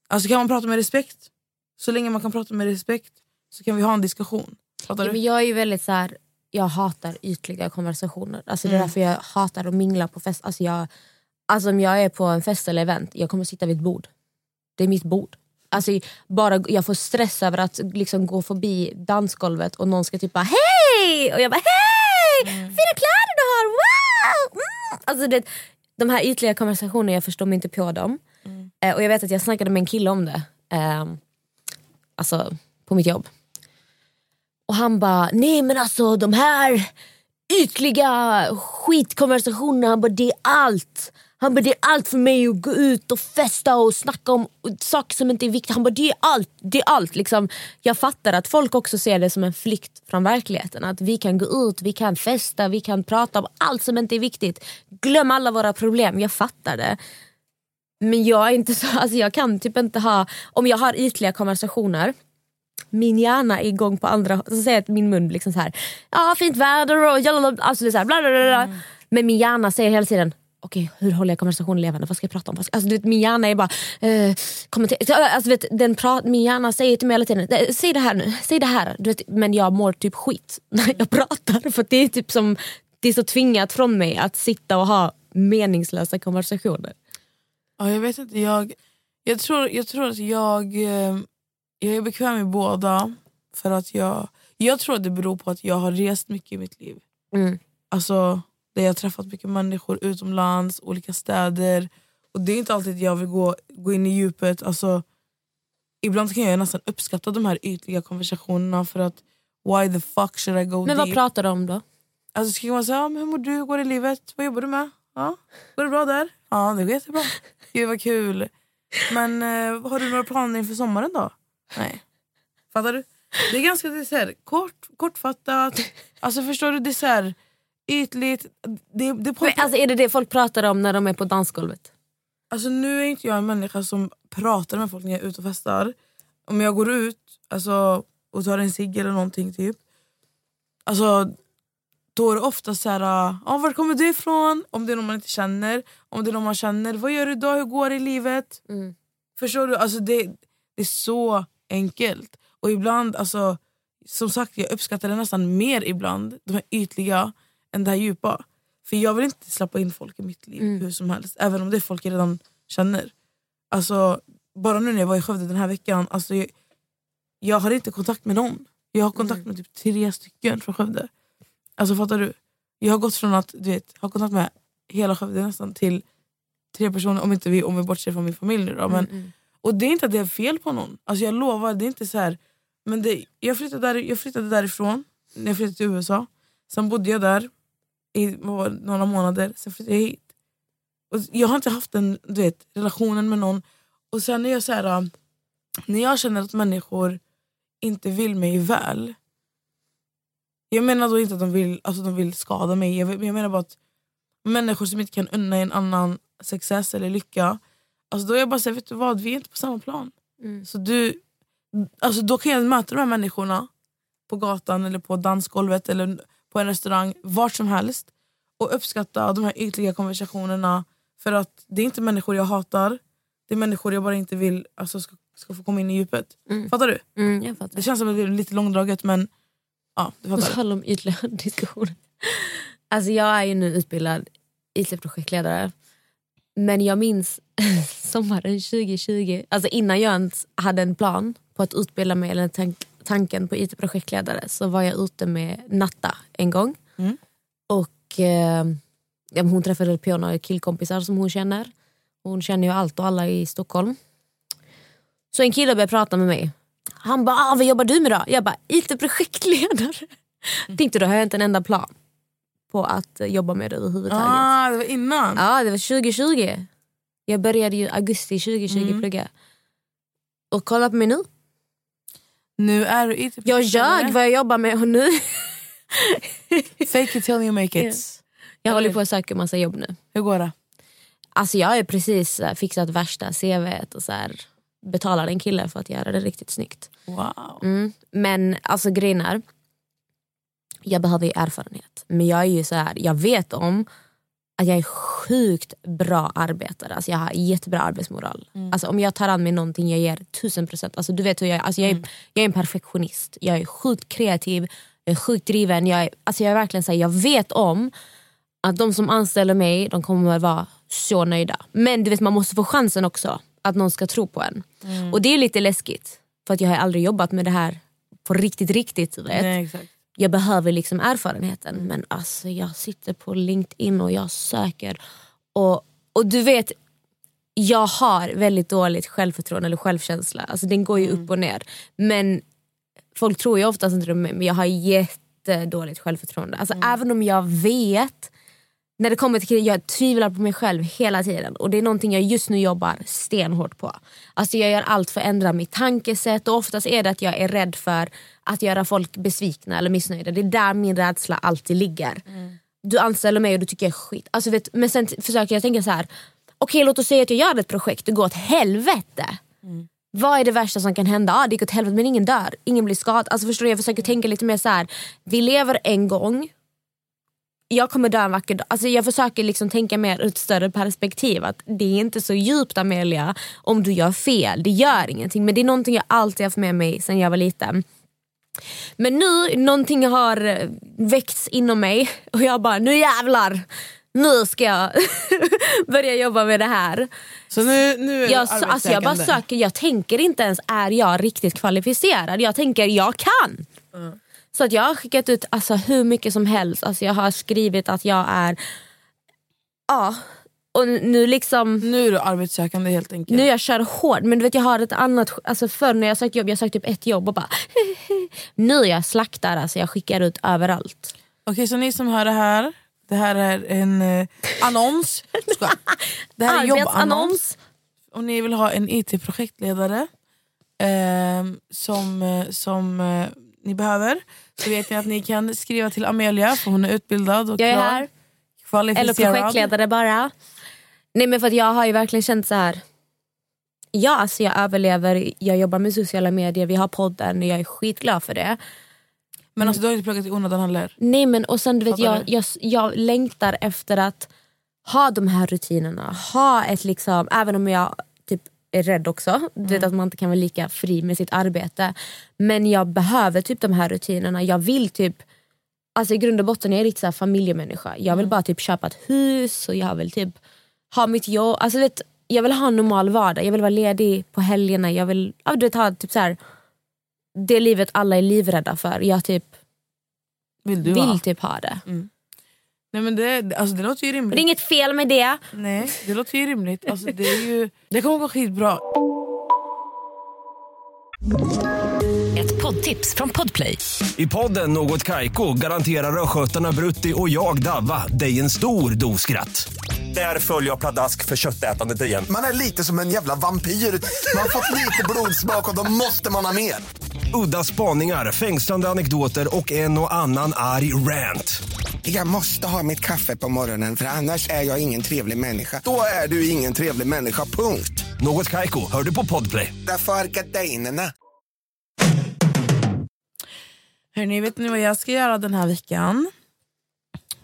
Alltså kan man prata med respekt, så länge man kan prata med respekt så kan vi ha en diskussion. Fattar Ja, du? men jag är ju väldigt så här, jag hatar ytliga konversationer. Alltså Det är Mm. därför jag hatar att mingla på fest. Alltså jag, alltså om jag är på en fest eller event, jag kommer sitta vid ett bord. Det är mitt bord. Alltså bara, jag får stress över att liksom gå förbi dansgolvet och någon ska typ bara hej! Och jag bara hej! Mm. Fina kläder du har! Wow! Mm! Alltså det, de här ytliga konversationerna, jag förstår mig inte på dem. Mm. Eh, och jag vet att jag snackade med en kille om det. Eh, alltså på mitt jobb. Och han bara, nej men alltså de här ytliga skitkonversationerna, han bara, det är allt. Han bara det är allt för mig att gå ut och festa och snacka om saker som inte är viktiga. Han bara det är allt. Det är allt. Liksom, jag fattar att folk också ser det som en flykt från verkligheten. Att vi kan gå ut, vi kan festa, vi kan prata om allt som inte är viktigt. Glöm alla våra problem. Jag fattar det. Men jag är inte så, alltså jag kan typ inte ha, om jag har ytliga konversationer min hjärna är igång på andra så säger att min mun blir liksom så här. Ja fint väder och jalala, alltså det är så här, bla bla bla, bla. Men min hjärna säger hela tiden okej hur håller jag konversationen levande, vad ska jag prata om? Alltså, du vet, min hjärna är bara eh, kommentera, alltså, vet, den pra, min hjärna säger till mig hela tiden "Eh, säg det här nu, säg det här. Du vet, men jag mår typ skit när jag pratar för det är typ som det är så tvingat från mig att sitta och ha meningslösa konversationer. Ja, jag vet inte, jag, jag, tror, jag tror att jag, eh, jag är bekväm i båda. För att jag, jag tror att det beror på att jag har rest mycket i mitt liv. Mm. Alltså, där jag har träffat mycket människor utomlands, olika städer. Och Det är inte alltid jag vill gå, gå in i djupet. Alltså, ibland kan jag nästan uppskatta de här ytliga konversationerna för att why the fuck should I go Men vad deep? pratar du om då? Alltså ska man säga, hur mår du, hur går det i livet, vad jobbar du med? Ja, går det bra där? Ja det går jättebra. Gud vad kul. Men eh, har du några planer inför sommaren då? Nej. Fattar du? Det är ganska det är så här, kort, kortfattat. Alltså förstår du? Det är så här, ytligt. Det, det Men, alltså, är det det folk pratar om när de är på dansgolvet? Alltså nu är inte jag en människa som pratar med folk när jag är ute och festar. Om jag går ut alltså, och tar en cigg eller någonting typ. Alltså då är det ofta så här, ah, var kommer du ifrån? Om det är någon man inte känner. Om det är någon man känner, vad gör du idag? Hur går det i livet? Mm. Förstår du? Alltså det, det är så enkelt. Och ibland, alltså, som sagt jag uppskattar det nästan mer ibland, de här ytliga, än det här djupa. För jag vill inte släppa in folk i mitt liv Mm. hur som helst. Även om det är folk jag redan känner. Alltså, bara nu när jag var i Skövde den här veckan, alltså, jag, jag har inte kontakt med någon. Jag har kontakt Mm. med typ tre stycken från Skövde. Alltså fattar du? Jag har gått från att du vet, ha kontakt med hela Skövde nästan till tre personer, om, inte vi, om vi bortser från min familj då. Men, Mm, och det är inte att det är fel på någon. Alltså jag lovar, det är inte så här. Men det, jag, flyttade där, jag flyttade därifrån när jag flyttade till USA. Sen bodde jag där i några månader, sen flyttade jag hit. Och jag har inte haft den du vet, relationen med någon. Och sen är jag så här, äh, när jag känner att människor inte vill mig väl. Jag menar då inte att de vill, alltså de vill skada mig. Jag, jag menar bara att människor som inte kan unna en annan success eller lycka. Alltså då är jag bara såhär, vet du vad, vi är inte på samma plan. Mm. Så du, alltså då kan jag möta de här människorna på gatan eller på dansgolvet eller på en restaurang, vart som helst och uppskatta de här ytliga konversationerna för att det är inte människor jag hatar, det är människor jag bara inte vill alltså, ska, ska få komma in i djupet. Mm. Fattar du? Mm, jag fattar. Det känns som att det är lite långdraget men ja, du På fattar. tal om ytliga diskussioner. Alltså jag är ju nu utbildad IT-projektledare. Men jag minns sommaren 2020, alltså innan jag ens hade en plan på att utbilda mig eller tank, tanken på IT-projektledare så var jag ute med Natta en gång. Mm. Och eh, Hon träffade på några killkompisar som hon känner. Hon känner ju allt och alla i Stockholm. Så en kille började prata med mig. Han bara, ah, vad jobbar du med då? Jag bara, IT-projektledare. Tänkte då har jag inte en enda plan på att eh, jobba med det överhuvudtaget. Ah, det var innan? Ja, det var 2020. Jag började ju augusti 2020 Mm. plugga. Och kolla på mig nu. Nu är du Jag ljög vad jag jobbar med och nu... Fake it till you make it. Jag håller på att söka massa jobb nu. Hur går det? Alltså jag har precis eh, fixat värsta CVt och så här, betalar en kille för att göra det riktigt snyggt. Wow. Mm. Men alltså grejen är, jag behöver ju erfarenhet. Men jag är ju så här, jag vet om att jag är sjukt bra arbetare. Alltså jag har jättebra arbetsmoral. Alltså om jag tar an mig någonting jag ger tusen procent. Alltså du vet hur jag, alltså jag, är, jag är en perfektionist. Jag är sjukt kreativ, jag är sjukt driven. Jag är, alltså jag är verkligen så här, jag vet om att de som anställer mig de kommer vara så nöjda. Men du vet man måste få chansen också. Att någon ska tro på en. Och det är lite läskigt. För att jag har aldrig jobbat med det här på riktigt, riktigt. Vet. Nej, exakt. Jag behöver liksom erfarenheten. Men alltså jag sitter på LinkedIn och jag söker. Och, och du vet, jag har väldigt dåligt självförtroende eller självkänsla. Alltså den går ju upp och ner. Men folk tror ju oftast inte det, men jag har jättedåligt självförtroende. Alltså även om jag vet när det kommer till krig, jag tvivlar på mig själv hela tiden. Och det är någonting jag just nu jobbar stenhårt på. Alltså jag gör allt för att ändra mitt tankesätt och oftast är det att jag är rädd för att göra folk besvikna eller missnöjda. Det är där min rädsla alltid ligger. Du anställer mig och du tycker jag är skit. Alltså vet, men sen försöker jag tänka så här. okej låt oss säga att jag gör ett projekt, det går åt helvete. Vad är det värsta som kan hända? Ah, det gick åt helvete men ingen dör, ingen blir skadad. Alltså förstår du, jag försöker tänka lite mer så här. vi lever en gång, jag kommer dö en vacker dag. Alltså jag försöker liksom tänka mer ur ett större perspektiv. Att Det är inte så djupt Amelia om du gör fel. Det gör ingenting. Men det är någonting jag alltid haft med mig sedan jag var liten. Men nu, någonting har väckts inom mig och jag bara, nu jävlar! Nu ska jag börja jobba med det här. Så nu, nu är Jag, alltså jag bara söker, jag tänker inte ens är jag riktigt kvalificerad. Jag tänker jag kan. Så att jag har skickat ut alltså, hur mycket som helst. Alltså, jag har skrivit att jag är... Ja. Och nu liksom... Nu är du arbetssökande helt enkelt. Nu jag kör hårt men du vet jag har ett annat, alltså förr när jag sökte jobb, jag sökte typ ett jobb och bara Nu är jag slaktar alltså, jag skickar ut överallt. Okej så ni som hör det här, det här är en eh, annons. Skoja. Det här är en jobbannons. Om ni vill ha en IT-projektledare eh, som, eh, som eh, ni behöver så vet ni att ni kan skriva till Amelia för hon är utbildad och Jag är klar. här. Eller projektledare bara. Nej men för att jag har ju verkligen känt så här. Ja alltså jag överlever, jag jobbar med sociala medier, vi har podden och jag är skitglad för det. Men alltså, du har inte pluggat i onödan heller. Nej men och sen du vet jag, jag, jag längtar efter att ha de här rutinerna. Ha ett liksom, även om jag är rädd också. Du vet Mm. att man inte kan vara lika fri med sitt arbete. Men jag behöver typ de här rutinerna. Jag vill typ Alltså i grund och botten är jag så här familjemänniska. Jag Mm. vill bara typ köpa ett hus och jag vill typ ha mitt jobb. Alltså vet, jag vill ha en normal vardag. Jag vill vara ledig på helgerna. Jag vill ja, du vet, ha typ så här, det livet alla är livrädda för. Jag typ Vill vill typ ha det. Nej, men det, alltså, det låter ju Det är rimligt. inget fel med det. Nej, det låter ju rimligt. Alltså, det, är ju, det kommer gå skitbra. Ett poddtips från Podplay. I podden Något Kaiko garanterar östgötarna Brutti och jag, Davva, dig en stor dos skratt. Där följer jag pladask för köttätandet igen. Man är lite som en jävla vampyr. Man har fått lite blodsmak och då måste man ha mer. Udda spaningar, fängslande anekdoter och en och annan arg rant. Jag måste ha mitt kaffe på morgonen för annars är jag ingen trevlig människa. Då är du ingen trevlig människa, punkt. Något Kaiko, hör du på Podplay. Därför är gardinerna. Hörrni, vet ni vad jag ska göra den här veckan?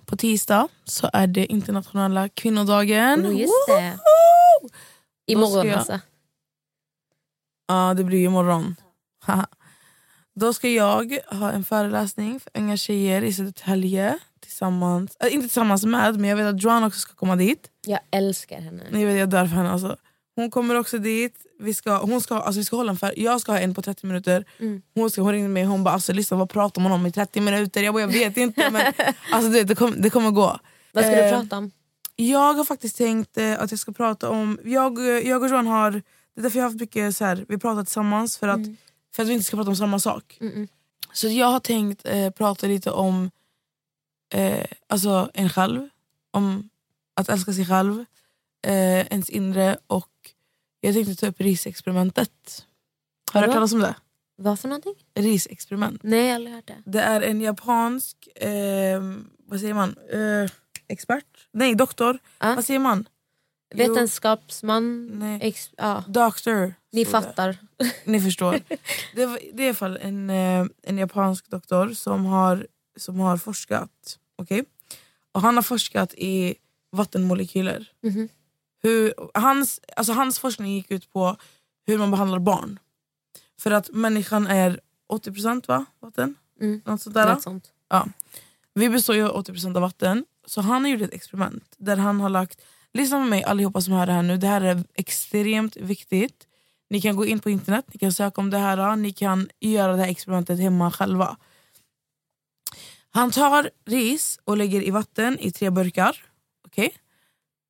På tisdag så är det internationella kvinnodagen. Oh, just det. Woho! Imorgon jag- alltså. Ja, det blir ju imorgon. Då ska jag ha en föreläsning för unga tjejer i Södertälje. Tillsammans, äh, inte tillsammans med, men jag vet att Joan också ska komma dit. Jag älskar henne. Jag, vet, jag dör för henne. Alltså. Hon kommer också dit. Vi ska, hon ska, alltså vi ska hålla en för, jag ska ha en på 30 minuter. Mm. Hon, ska, hon ringde mig och hon bara alltså, lyssna, vad pratar man om i 30 minuter? Jag bara, jag vet inte. Men, alltså, du vet, det, kommer, det kommer gå. Vad ska du Eh, prata om? Jag har faktiskt tänkt eh, att jag ska prata om... Jag, jag och Johan har... Det är därför jag har haft mycket så här, vi pratar tillsammans för att, för att vi inte ska prata om samma sak. Mm-mm. Så jag har tänkt eh, prata lite om eh, alltså en själv. Om att älska sig själv, eh, ens inre och jag tänkte ta upp risexperimentet. Har du hört talas om det? Vad för någonting? Risexperiment. Nej jag har aldrig hört det. Det är en japansk, eh, vad säger man, eh, expert? Nej, doktor. Ja. Vad säger man? Vetenskapsman. Nej. Ex- ja. Doctor. Ni står det. fattar. Ni förstår. Det, var- det är i alla fall en, eh, en japansk doktor som har, som har forskat. Okej? Och han har forskat i vattenmolekyler. Mhm. Hur, hans, alltså hans forskning gick ut på hur man behandlar barn. För att människan är 80% va? vatten. Mm. Något sånt där. Sånt. Vi består ju av 80% av vatten. Så han har gjort ett experiment där han har lagt... Lyssna med mig allihopa som hör det här nu. Det här är extremt viktigt. Ni kan gå in på internet, ni kan söka om det här. Ni kan göra det här experimentet hemma själva. Han tar ris och lägger i vatten i tre burkar. Okej?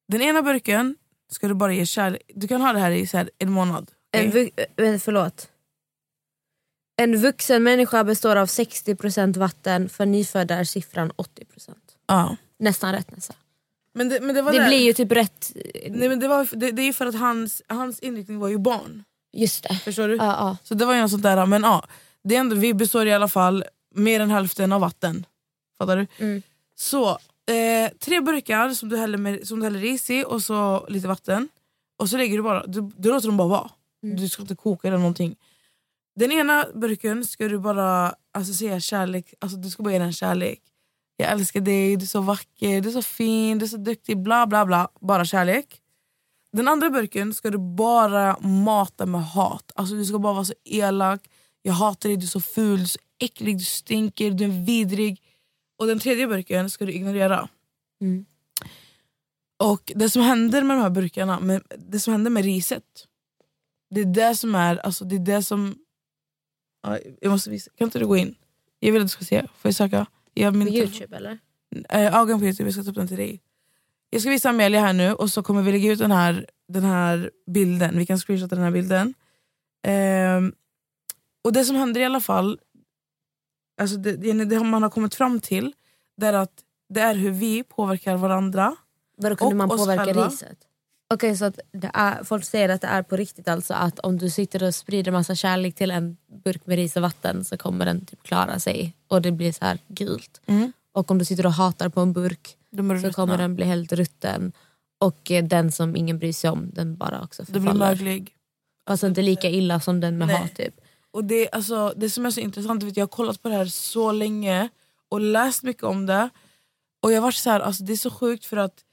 Den ena burken ska du bara ge kärlek. Du kan ha det här i så här en månad. okej? En, vu- förlåt. En vuxen människa består av 60% vatten, för nyfödda är siffran 80%. ja. Nästan rätt nästan. Men det, men det, Det blir ju typ rätt... Nej, men det, var, det, det är ju för att hans, hans inriktning var ju barn. Just det. Förstår du? Ja, ja. Så det var ju något sånt där. Men ja, det är ändå, vi består i alla fall mer än hälften av vatten. Fattar du? Mm. Så, eh, tre burkar som du, häller med, som du häller ris i och så lite vatten. Och så lägger du bara, du, du låter dem bara vara. Mm. Du ska inte koka eller någonting. Den ena burken ska du bara alltså, säga kärlek, alltså, du ska bara ge den kärlek. Jag älskar dig, du är så vacker, du är så fin, du är så duktig, bla bla bla. Bara kärlek. Den andra burken ska du bara mata med hat. Alltså Du ska bara vara så elak. Jag hatar dig, du är så ful, du är så äcklig, du stinker, du är vidrig. Och den tredje burken ska du ignorera. Mm. Och det som händer med de här burkarna, med, det som händer med riset. Det är det som är, alltså det är det som... Ja, jag måste visa. Kan inte du gå in? Jag vill att du ska se. Får jag söka? Jag På Youtube eller? Eh, Augan på Youtube, jag ska ta upp den till dig. Jag ska visa Amelia här nu och så kommer vi lägga ut den här, den här bilden. Vi kan screenshotta den här bilden. Ehm, och det som händer i alla fall, alltså det, det, man har kommit fram till, det är att det är hur vi påverkar varandra. Vadå kunde Och man påverka själva. riset? Okej så att är, folk säger att det är på riktigt alltså att om du sitter och sprider massa kärlek till en burk med ris och vatten så kommer den typ klara sig och det blir så här gult. Mm. Och om du sitter och hatar på en burk så ruttna. kommer den bli helt rutten. Och eh, den som ingen bryr sig om den bara också Det blir förfaller. möglig. Fast inte lika illa som den med Nej. hat typ. Och det, alltså, det som är så intressant, vet, jag har kollat på det här så länge och läst mycket om det. Och jag varit så här, alltså, det är så sjukt för att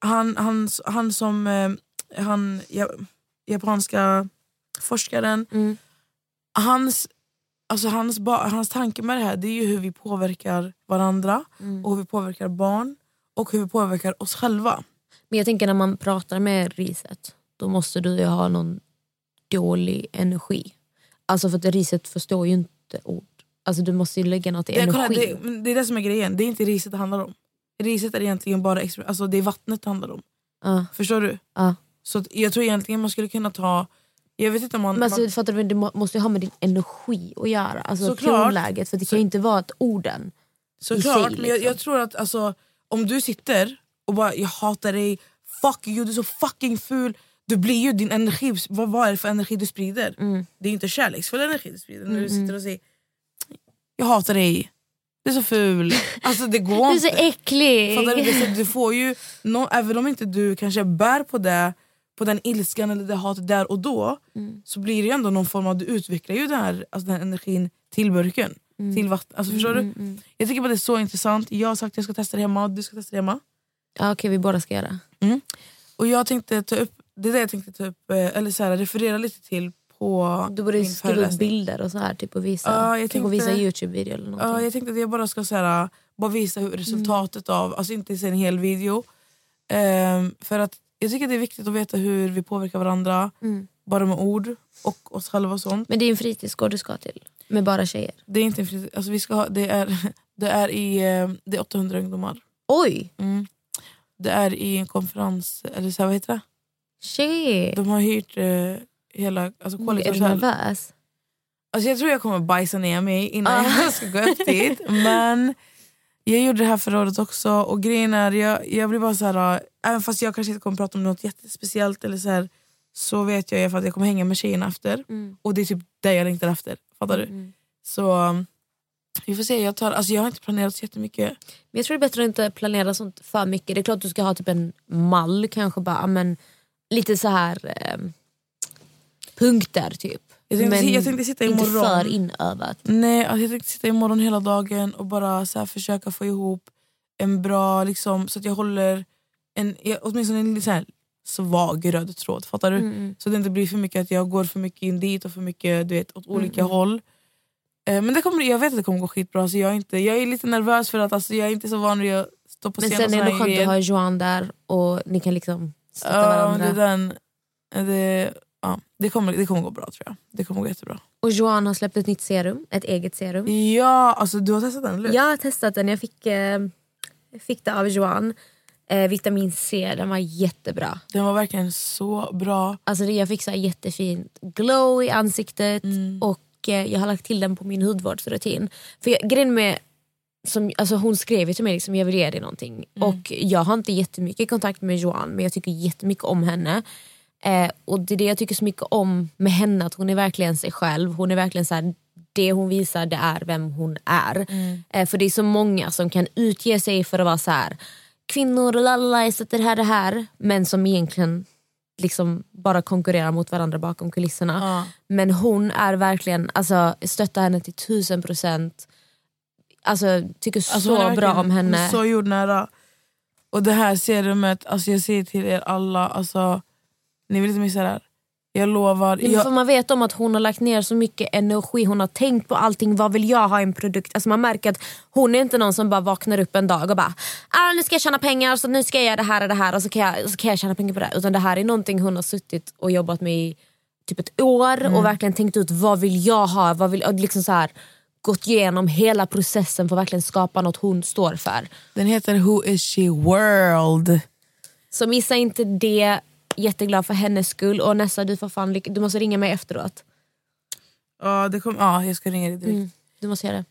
han, han, han som eh, han, ja, japanska forskaren, Mm. hans, alltså, hans, ba, hans tanke med det här det är ju hur vi påverkar varandra Mm. och hur vi påverkar barn och hur vi påverkar oss själva. Men jag tänker när man pratar med riset då måste du ju ha någon dålig energi. Alltså för att riset förstår ju inte ord. Alltså du måste ju lägga något i Det, kolla, energi. det, det är det som är grejen, det är inte riset det handlar om. Riset är egentligen bara alltså, det är vattnet det handlar om. Ja, Förstår du? ja. Så jag tror egentligen man skulle kunna ta... Jag vet inte om man... Men alltså, man fattar du, det må- måste ju ha med din energi att göra. Alltså Såklart. tonläget. För det kan ju inte vara att orden såklart, sig, men jag, liksom. jag tror att alltså, om du sitter och bara jag hatar dig, fuck you, du är så fucking ful. Du blir ju din energi, vad, vad är det för energi du sprider? Mm. Det är inte kärleksfull energi du sprider när du sitter och säger jag hatar dig, du är så ful. Alltså det går Du är så inte. äcklig! Fattar du? Så Du får ju, nå- även om inte du kanske bär på det på den ilskan eller det hatet där och då Mm. så blir det ändå någon form av, du utvecklar ju den här, alltså den här energin till burken. Till vatten. Alltså, förstår Mm, du? Jag tycker bara det är så intressant. Jag har sagt att jag ska testa det hemma och du ska testa det hemma. Ja, Okej vi båda ska göra. Och jag tänkte ta upp, det är det jag tänkte upp, eh, eller så här, referera lite till på Du borde skriva upp bilder och så här typ och visa. Ja, jag Tänk att visa tänkte- Youtube-video eller någonting. Ja, jag tänkte att jag bara ska så här, bara visa hur resultatet av, alltså inte en hel video. Ehm, för att jag tycker det är viktigt att veta hur vi påverkar varandra, Mm. bara med ord och oss själva och sånt. Men det är en fritidsgård du ska till. Med bara tjejer. Det är inte en fritid, alltså vi ska ha, det är, det är i eh, det är 800 ungdomar. Oj! Mm. Det är i en konferens, eller så här, vad heter det? Shit! De har hyrt eh, hela alltså, Är Quality du Hotel. nervös? Alltså jag tror jag kommer bajsa ner mig innan Ah. jag ska gå upp dit. Men jag gjorde det här förra året också och grejen är, jag, jag blir bara så här, äh, även fast jag kanske inte kommer prata om något jättespeciellt eller så här, så vet jag i alla fall att jag kommer hänga med tjejerna efter. Mm. Och det är typ det jag längtar efter. Fattar du? Mm. Så um, vi får se, jag, tar, alltså, jag har inte planerat så jättemycket. Men jag tror det är bättre att inte planera sånt för mycket. Det är klart du ska ha typ en mall kanske bara, men lite så här eh, punkter typ. Jag tänkte, men jag tänkte sitta inte imorgon. för inövat. Nej, alltså jag tänkte sitta imorgon hela dagen och bara så försöka få ihop en bra, liksom, så att jag håller en, åtminstone en så här, svag röd tråd. Fattar du? Mm. Så det inte blir för mycket att jag går för mycket in dit och för mycket du vet, åt olika Mm. håll. Eh, men det kommer, jag vet att det kommer gå skitbra. Så jag, är inte, jag är lite nervös för att alltså, jag är inte så van vid att stå på Men scen och sen är det skönt att ha Johan där och ni kan liksom stötta Ja, varandra. det, den, det, ja, det, kommer, det kommer gå bra tror jag. Det kommer gå jättebra. Och Johan har släppt ett nytt serum, ett eget serum. Ja, alltså du har testat den eller hur? Jag har testat den, jag fick, eh, fick det av Johan. Eh, vitamin C, den var jättebra. Den var verkligen så bra. Alltså det- jag fick så jättefint glow i ansiktet Mm. och eh, jag har lagt till den på min hudvårdsrutin. För jag, grejen med som, alltså hon skrev ju till mig liksom, jag vill ge dig någonting. Och jag har inte jättemycket kontakt med Joanne men jag tycker jättemycket om henne. Eh, och det är det jag tycker så mycket om med henne, att hon är verkligen sig själv. Hon är verkligen så här, det hon visar det är vem hon är. Eh, för det är så många som kan utge sig för att vara så här kvinnor, lalala, jag sätter det här det här. Men som egentligen liksom bara konkurrerar mot varandra bakom kulisserna. Ja. Men hon är verkligen, alltså stöttar henne till tusen procent. Alltså tycker Alltså, så bra verkligen- om henne. Så jordnära. Och det här serumet, alltså jag säger till er alla, alltså, ni vill inte missa det här. Jag lovar. Men Jag, för man vet om att hon har lagt ner så mycket energi, hon har tänkt på allting, vad vill jag ha i en produkt? Alltså man märker att hon är inte någon som bara vaknar upp en dag och bara ah, nu ska jag tjäna pengar så nu ska jag göra det här och det här och så kan jag, så kan jag tjäna pengar på det. Utan det här är någonting hon har suttit och jobbat med i typ ett år Mm. och verkligen tänkt ut vad vill jag ha? Vad vill, liksom så här, gått igenom hela processen för att verkligen skapa något hon står för. den heter Who is she world. Så missa inte det, jätteglad för hennes skull och Nessa du får fan du måste ringa mig efteråt. Ja, det kom, ja, jag ska ringa dig direkt. Mm, du måste göra det.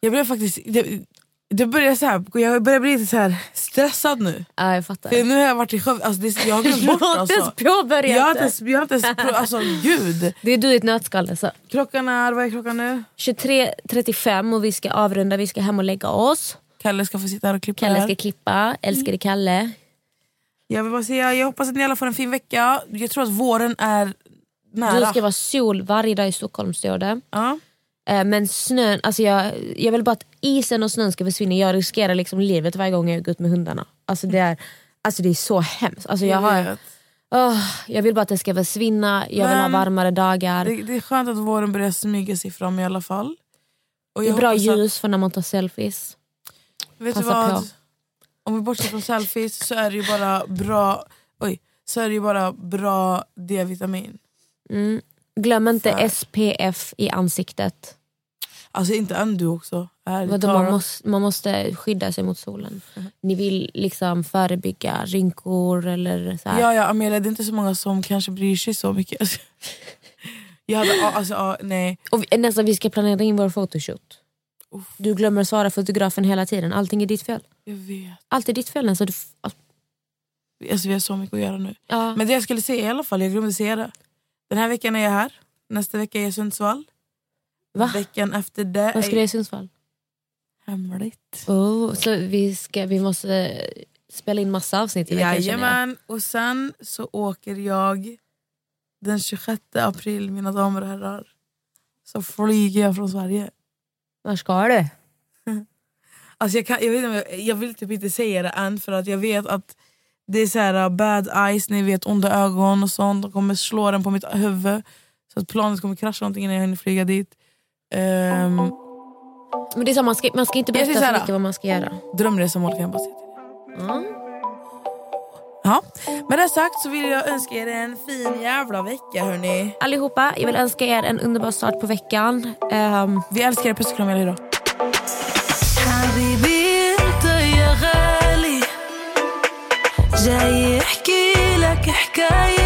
Jag blev faktiskt... Det, det börjar så här, jag börjar bli lite så här stressad nu. Ja jag fattar. För nu har jag varit i Skövde, alltså det, jag har glömt bort Du har inte ens alltså. påbörjat Jag har inte ens, jag har inte ens pro- alltså gud. Det är du i ett nötskal. Alltså. Klockan är, vad är klockan nu? 23.35 och vi ska avrunda, vi ska hem och lägga oss. Kalle ska få sitta här och klippa Kalle ska klippa, älskade Kalle. Jag vill bara säga, jag hoppas att ni alla får en fin vecka. Jag tror att våren är nära. Du ska vara sol varje dag i Stockholm står det. Ja. Eh, Men snön, alltså jag, jag vill bara att isen och snön ska försvinna. Jag riskerar liksom livet varje gång jag går ut med hundarna. Alltså det är, alltså det är så hemskt. Alltså jag, har. Åh, jag vill bara att det ska försvinna, jag vill ha varmare dagar. det, det är skönt att våren börjar smyga sig fram i alla fall. Och Det är bra hoppas att- ljus för när man tar selfies. Vet du Passa vad? på. Om vi bortser från selfies så är det ju bara bra Oj, så är det ju bara bra D-vitamin. Mm. Glöm inte För- SPF i ansiktet. Alltså inte än du också. Vadå, man, måste, man måste skydda sig mot solen. Ni vill liksom förebygga rynkor eller så här. Ja, ja Amelia, det är inte så många som kanske bryr sig så mycket. Alltså, jag hade, alltså, nej. Och vi, nästan vi ska planera in vår photoshoot. Uff. Du glömmer svara fotografen hela tiden. Allting är ditt fel. Jag vet. Allt är ditt fel. Nästan. Du, Alltså, vi har så mycket att göra nu. ja. Men det jag skulle säga i alla fall, jag glömde säga det. Den här veckan är jag här. Nästa vecka är jag i Sundsvall. Va? Veckan efter det Vad ska du göra i Sundsvall? hemligt. Oh, så vi, ska, vi måste spela in massa avsnitt i veckan. Jajamän, och sen så åker jag den 26 april, mina damer och herrar. Så flyger jag från Sverige. Var ska du? Alltså jag, kan, jag, vet jag vill typ inte säga det än för att jag vet att det är så här uh, bad eyes, ni vet onda ögon och sånt. De kommer slå den på mitt huvud. Så att planet kommer krascha någonting innan jag hinner flyga dit. Um, Men det är så, man, ska, man ska inte berätta så mycket vad man ska göra. drömresemål kan jag bara säga till er. Ja. Ja. Med det sagt så vill jag önska er en fin jävla vecka hörni. Allihopa, jag vill önska er en underbar start på veckan. Ehm, Vi älskar er, puss och kram, idag. جاي احكي لك حكاية.